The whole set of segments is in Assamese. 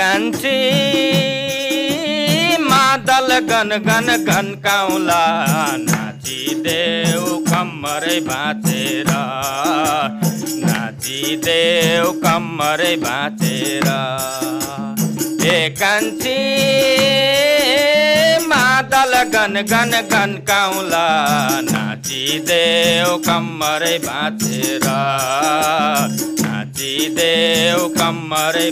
कान्छी मादल गन गन घन्काउला नाचिदेऊ कम्मरै भाँचेर नाचिदेऊ कम्मरै भाँचेर ए कान्छी मादल गन गन घन्काउला नाचिदेऊ कम्मरै भाँचेर नाचिदेऊ राम मरे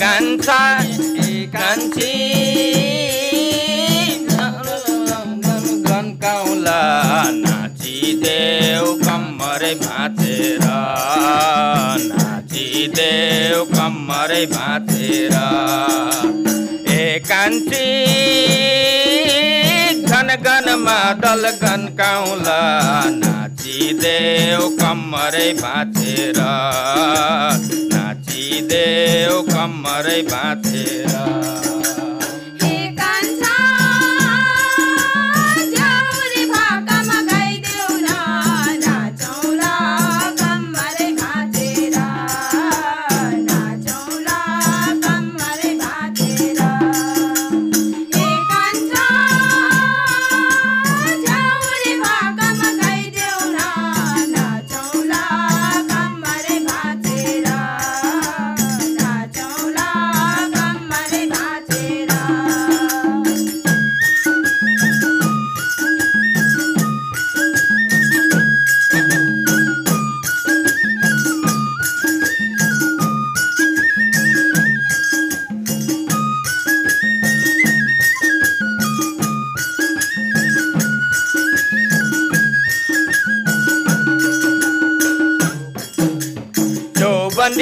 gancha ganchi গনকাউলা নাচি দেও কম্মরে ভাঁচের নাচি দেও কম্মরে ভাঁচের এ কাঞ্চি ঘন ঘন মাদল গনকাউলা নাচি দেও কম্মরে ভাঁচের নাচ हिँडेऊ कम्मरै बाँधेर।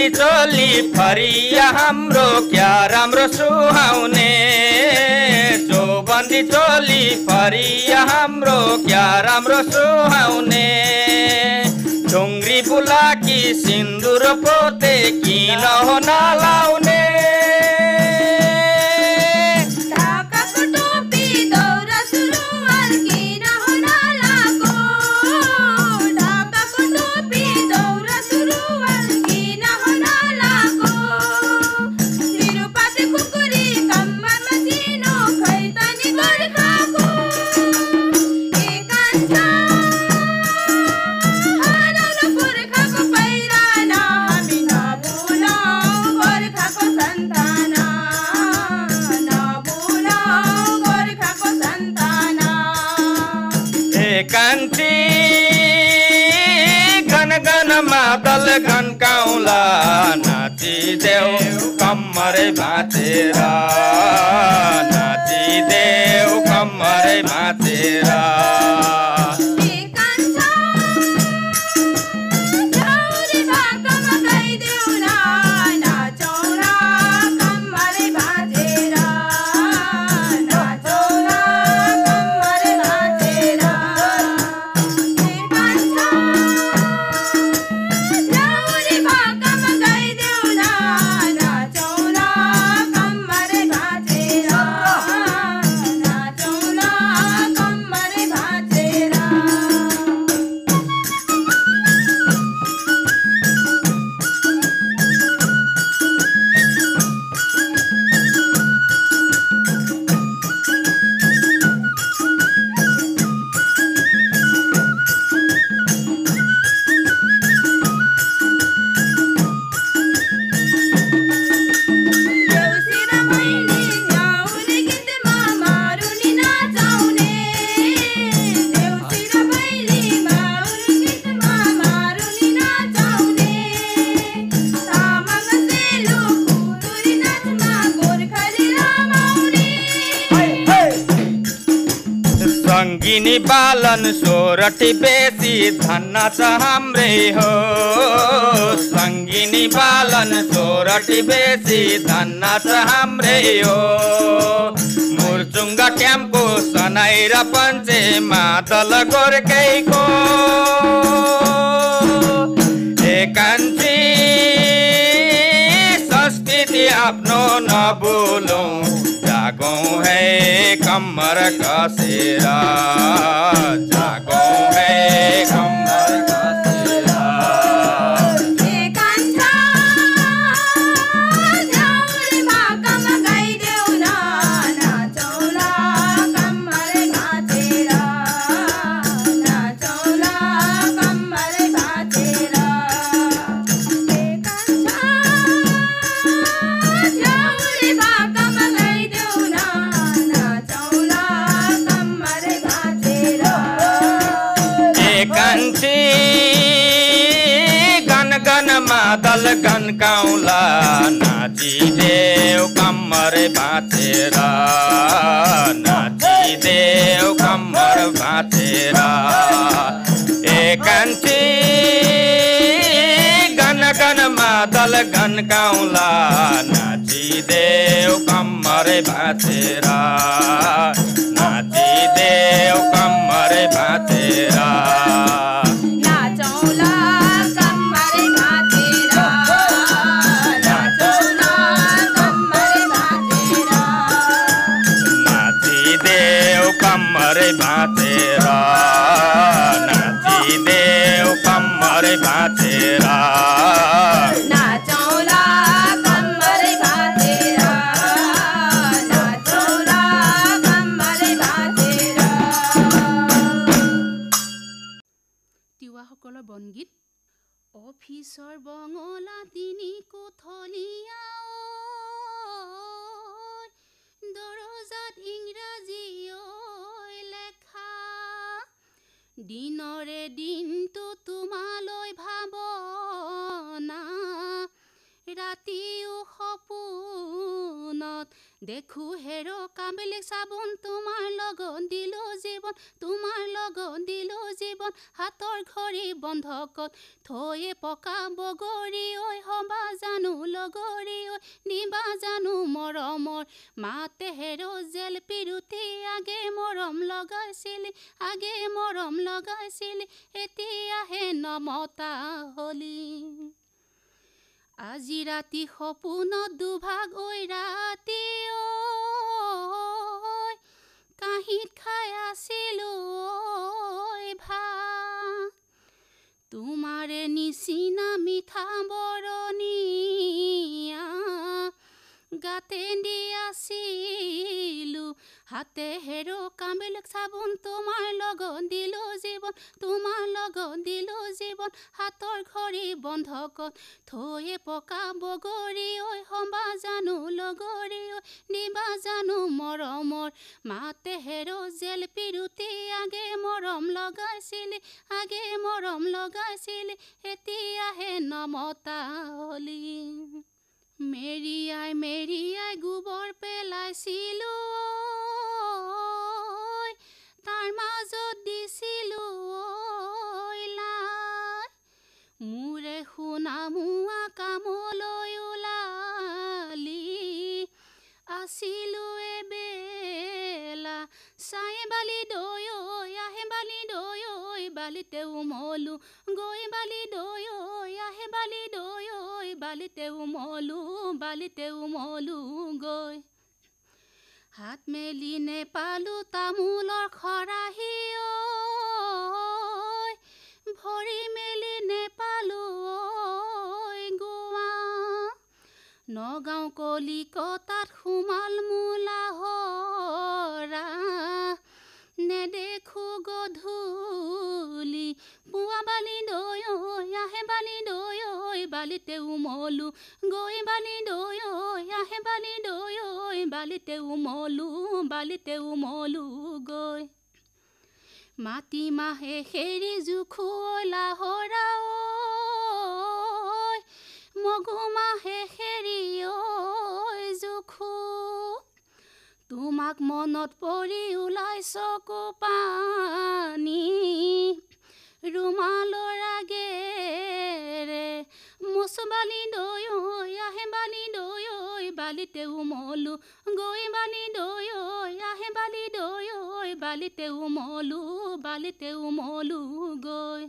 चोली फरिया हाम्रो क्या राम्रो सुहाउने? चौबन्दी चोली फरिया हाम्रो क्या राम्रो सुहाउने? ढुङ्ग्री बुलाकी सिन्दुर पोते किन हो नलाउने ए कान्छी घन घन मादल घन्काउला नाचिदेऊ कम्मरै भाँचेर नाचिदेऊ कम्मरै भाँचेर सङ्गिनी बालन सोरठी बेसी धन्न छ हाम्रै हो। सङ्गिनी बालन सोरठी बेसी धन्न छ हाम्रै हो। मुर्चुङ्गा ट्याम्को सनाइ र पञ्चे मादल गोर्खैको। एकान्छी संस्कृति आफ्नो नबुलौँ। है कमर का सेरा जागो है कमर का घन्टे। गन गनमा दल घन्काउला नाचिदेऊ कम्मर भाँचेर नाचिदेऊ कम्मर भाँचेर অফিচৰ বঙলা তিনি কোঠলীয়া দৰজাত ইংৰাজী লেখা দিনৰে দিনটো তোমালৈ ভাৱনা ৰাতিও সপোনত দেখো হেৰ কামেলিক চাবোন তোমাৰ লগত দিলো জীৱন তোমাৰ লগত দিলো জীৱন হাতৰ ঘড়ী বন্ধকত থৈয়ে পকা বগৰী ঐ হবা জানো লগৰী ঐ নিবা জানো মৰমৰ মাতে হেৰ জেল পিৰুতি আগে মৰম লগাইছিলি আগে মৰম লগাইছিলি এতিয়াহে নমতা হলি। আজি ৰাতি সপোনত দুভাগ ঐ ৰাতি ঐ কাঁহীত খাই আছিলো ঐ ভাত। তোমাৰে নিচিনা মিঠা বৰণীয়া গাতে দি আছিলো হাতে হেৰ কামেলক চাবোন তোমাৰ লগত দিলো জীৱন তোমাৰ লগত দিলো জীৱন হাতৰ ঘড়ী বন্ধকত থৈয়ে পকা বগৰী ঐ হবা জানো লগৰী ঐ নিবা জানো মৰমৰ মাতে হেৰ জেল পিৰুতি আগে মৰম লগাইছিলি আগে মৰম লগাইছিলি এতিয়াহে নমতা হলি মেৰিয়াই মেৰিয়াই গোবৰ পেলাইছিলো বালিতে উমলো গৈ বালি দৈ আহে বালি দৈ বালিতে উমলো বালিতে উমলো গৈ হাত মেলি নেপালো তামোলৰ খৰাহী ঐ ভৰি মেলি নেপালো গোৱা নগাঁও কলিকতাত সোমাল মোলা হৰা বালি দৈ ঐ বালিতে উমলো গৈ বালি দৈ ঐ আহে বালি দৈ ঐ বালিতে উমলো বালিতে উমলো গৈ মাটি মাহে সেৰি জোখলা হৰা ঐ মগু মাহে সেৰি ঐ জোখো তোমাক মনত পৰি ওলাই চকু পানী ৰুমালৰ আগেৰে মচবালি দৈ ঐ আহে বালি দৈ বালিতে উমলো গৈ বালি দৈ ঐ আহে বালি দৈ বালিতে উমলো বালিতে উমলো গৈ।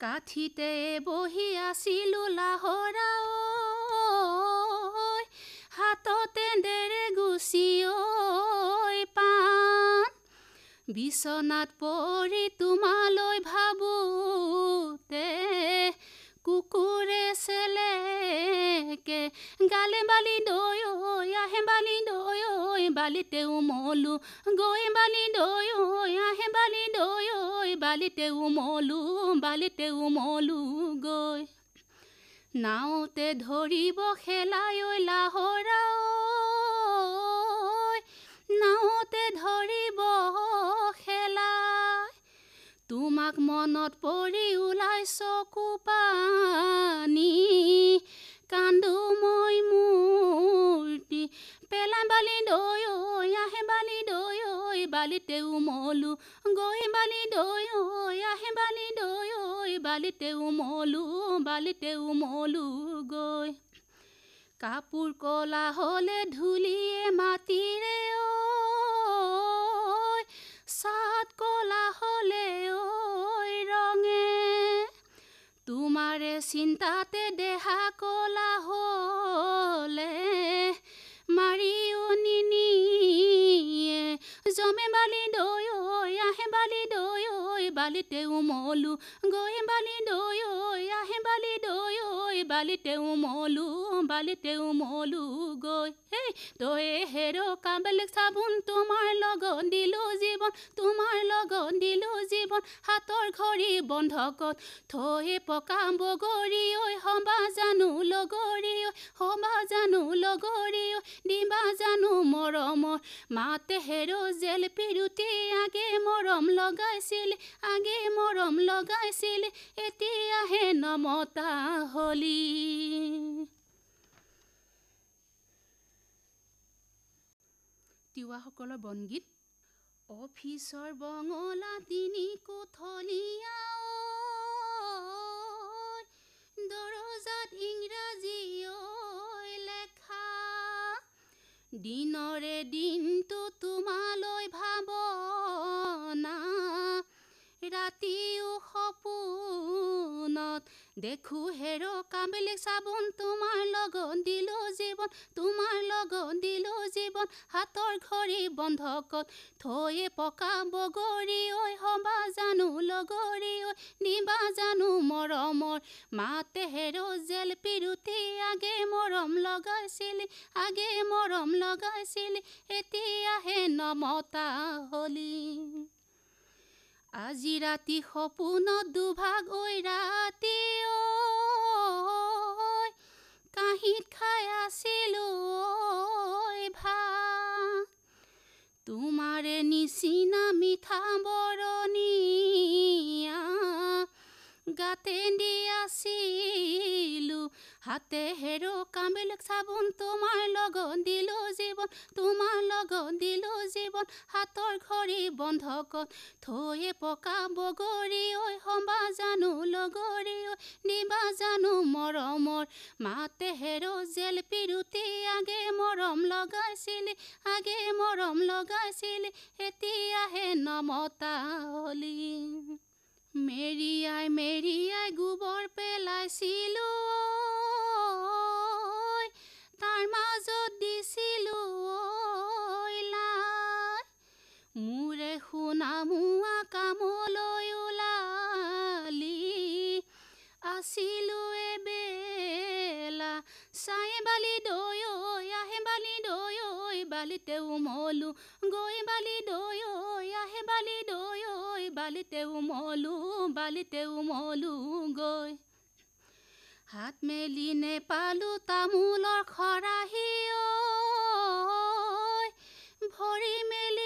কাঠিতে বহি আছিলো লাহৰা হাততে ডেৰে গুচি ঐ পাণ। বিচনাত পৰি তোমালৈ ভাবোতে কুকুৰে চেলেকে গালে বালি দৈ ঐ আহে বালি দৈ ঐ বালিতে উমলো গৈ বালি দৈ ঐ আহে বালি দৈ ঐ বালিতে উমলো বালিতে উমলো গৈ। নাওতে ধৰিব খেলাই ঐ লাহৰা তোমাক মনত পৰি ওলাই চকু পানী কান্দো মই মূৰ্তি পেলাই বালি দৈ ঐ আহে বালি দৈ ঐ বালিতে উমলো গৈ বালি দৈ ঐ আহে বালি দৈ ঐ বালিতে উমলো বালিতে উমলো গৈ কাপোৰ কলা হ'লে ধূলিয়ে মাটিৰে চিন্তাতে দেহা কলা হ'লে মাৰিও নিনিয়ে জমে বালি দৈ ঐ আহে বালি দৈ ঐ বালিতে উমলো গৈ বালি দৈ ঐ আহে বালি দৈ ঐ বালিতে উমলো বালিতে উমলো গৈ তই হেৰ কাবেলেক চাবোন তোমাৰ লগত দিলো জীৱন তোমাৰ লগত দিলো জীৱন হাতৰ ঘড়ী বন্ধকত থৈ পকা বগৰী ঐ হবা জানো লগৰী ঐ হবা জানো লগৰী ঐ দিবা জানো মৰমৰ মাতে হেৰ জেল পিৰুতি আগে মৰম লগাইছিল আগে মৰম লগাইছিল এতিয়াহে নমতা হলি। তিৱাসকলৰ বনগীত? অফিচৰ বঙলা তিনি কোঠলীয়া দৰজাত ইংৰাজী লেখা দিনৰে দিনটো দেখো হেৰ কাবেলেক চাবোন তোমাৰ লগত দিলো জীৱন তোমাৰ লগত দিলো জীৱন হাতৰ ঘড়ী বন্ধকত থৈয়ে পকা বগৰী ঐ হবা জানো লগৰী ঐ দিবা জানো মৰমৰ মাতে হেৰ জেল পিৰুতি আগে মৰম লগাইছিল আগে মৰম লগাইছিল এতিয়াহে নমতা হলি আজি ৰাতি সপোনত দুভাগ ঐ ৰাতি আছিলো ঐ ভাত তোমাৰে নিচিনা মিঠা বৰণীয়া গাতে দি আছিলো হাতে হেৰ কামেলেক চাবোন তোমাৰ লগত দিলো জীৱন তোমাৰ লগত দিলো জীৱন হাতৰ ঘড়ী বন্ধকত থৈয়ে পকা বগৰী ঐ হবা জানো লগৰী দিবা জানো মৰমৰ। মাতে হেৰ জেল পিৰুতি আগে মৰম লগাইছিল আগে মৰম লগাইছিল এতিয়াহে নমতা হলি মেৰিয়াই মেৰিয়াই গোবৰ পেলাইছিলো তাৰ মাজত দিছিলো মোৰে শুনা মোৱা কামলৈ আছিলো এবেলা চাই বালি দৈ ঐ আহে বালি দৈ বালিতে উমলো গৈ বালি দৈ আহে বালি দৈ বালিতে উমলো বালিতে উমলো গৈ হাত মেলি নেপালো তামোলৰ খৰাহী ঐ ভৰি মেলি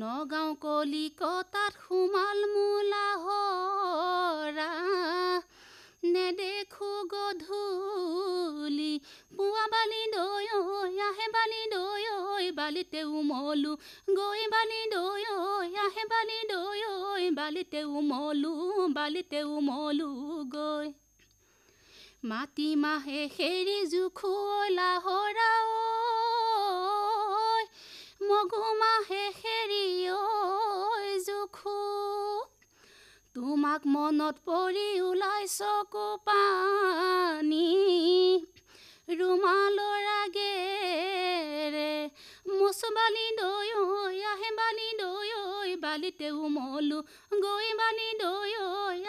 নগাঁও কলিকতাত সোমাল মোলা হৰা। নেদেখো গধূলি পুৱা বালি দৈ ঐ আহে বালি দৈ ঐ বালিতে উমলো গৈ বালি দৈ ঐ আহে বালি দৈ ঐ বালিতে উমলো বালিতে উমলো গৈ। মাটিমাহে খেৰি জোখো লাহৰা মগু মাহে সেৰি ঐ জোখো। তোমাক মনত পৰি ওলাই চকু পানী। ৰুমালৰ আগেৰে মুচবালি দৈ ঐ আহে বালি দৈ ঐ বালিতে উমলো গৈ বালি দৈ ঐ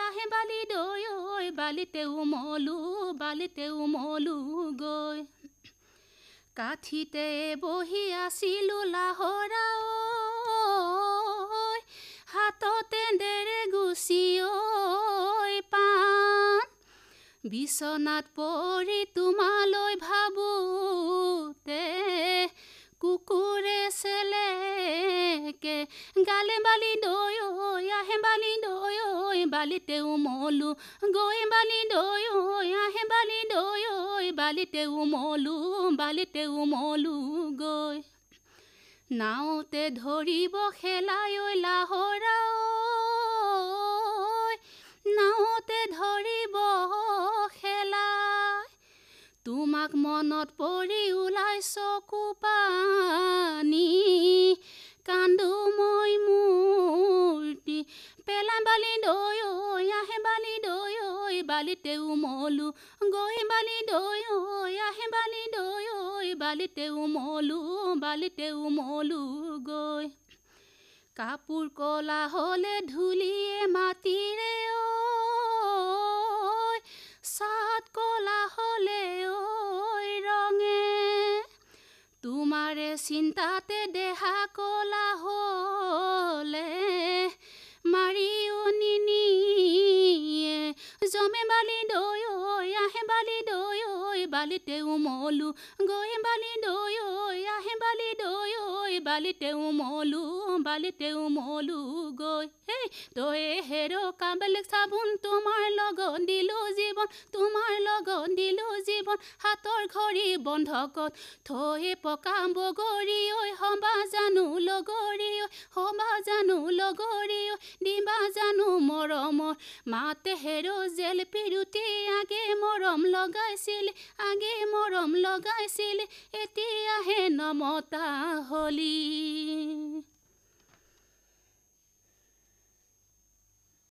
আহে বালি দৈ ঐ বালিতে উমলো বালিতে উমলো গৈ। কাঠিতে বহি আছিলো লাহৰা হাততে ডেৰে গুচি ঐ পাণ বিচনাত পৰি তোমালৈ ভাবোতে কুকুৰে চেলেকে গালে বালি দৈ ঐ আহে বালি দৈ ঐ বালিতে উমলো গৈ বালি দৈ ঐ আহে বালি দৈ ঐ বালিতে উমলো বালিতে উমলো গৈ নাওতে ধৰিব খেলাই ঐ লাহৰা নাওতে ধৰিব তোমাক মনত পৰি ওলাই চকু পানী কান্দো মই মূৰ্তি। পেলাই বালি দৈ ঐ আহে বালি দৈ ঐ বালিতে উমলো গৈ বালি দৈ ঐ আহে বালি দৈ ঐ বালিতে উমলো বালিতে উমলো গৈ। কাপোৰ কলা হ'লে ধূলিয়ে মাটিৰে ঐ চাট কলা হ'লে ঐ ৰঙে। তোমাৰে চিন্তাতে দেহা কলা হ'লে মাৰিও নিনিয়ে জমে বালি দৈ আহে বালি দৈ ঐ বালিতে উমলো গৈ বালি দৈ ঐ আহে বালি দৈ ঐ বালিতে উমলো বালিতে উমলো গৈ হেই তই হেৰ কাবেলেক চাবোন তোমাৰ লগত দিলো জীৱন তোমাৰ লগত দিলো জীৱন হাতৰ ঘড়ী বন্ধকত থৈ পকা বগৰী ঐ সবা জানো লগৰী ঐ সবা জানো লগৰী ঐ দিবা জানো মৰমৰ মাতে হেৰ জেল পিৰুতি আগে মৰম লগাইছিল আগে মৰম লগাইছিল এতিয়াহে নমতা হলি